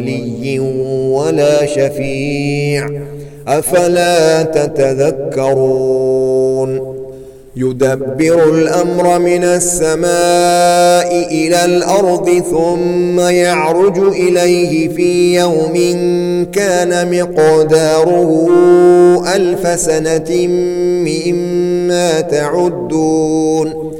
ولي ولا شفيع. أفلا تتذكرون؟ يدبر الأمر من السماء إلى الأرض ثم يعرج إليه في يوم كان مقداره ألف سنة مما تعدون.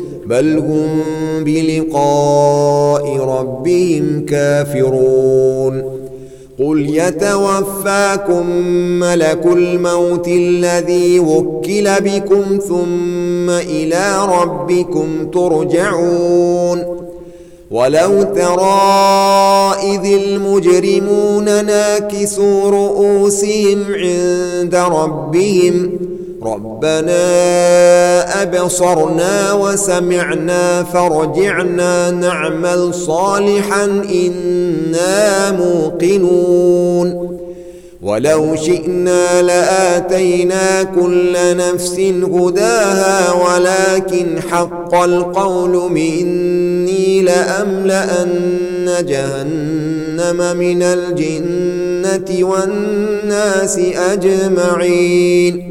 بل هم بلقاء ربهم كافرون قل يتوفاكم ملك الموت الذي وكل بكم ثم إلى ربكم ترجعون ولو ترى إذ المجرمون ناكسوا رؤوسهم عند ربهم ربنا أبصرنا وسمعنا فرجعنا نعمل صالحا إنا موقنون. ولو شئنا لآتينا كل نفس هداها ولكن حق القول مني لأملأن جهنم من الجنة والناس أجمعين.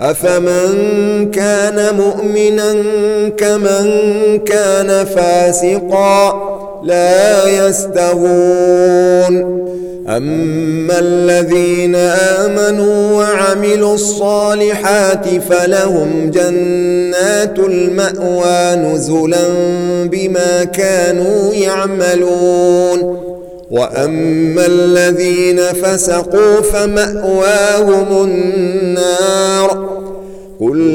أفمن كان مؤمنا كمن كان فاسقا لا يستهون أما الذين آمنوا وعملوا الصالحات فلهم جنات المأوى نزلا بما كانوا يعملون. وأما الذين فسقوا فمأواهم النار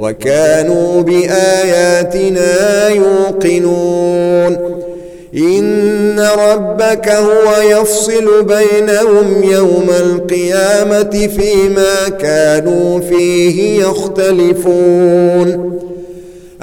وكانوا بآياتنا يوقنون. إن ربك هو يفصل بينهم يوم القيامة فيما كانوا فيه يختلفون.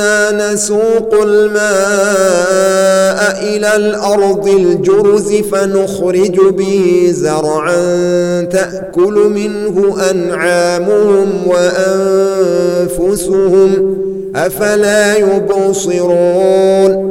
أنا نسوق الماء إلى الأرض الجرز فنخرج به زرعا تأكل منه أنعامهم وأنفسهم أفلا يبصرون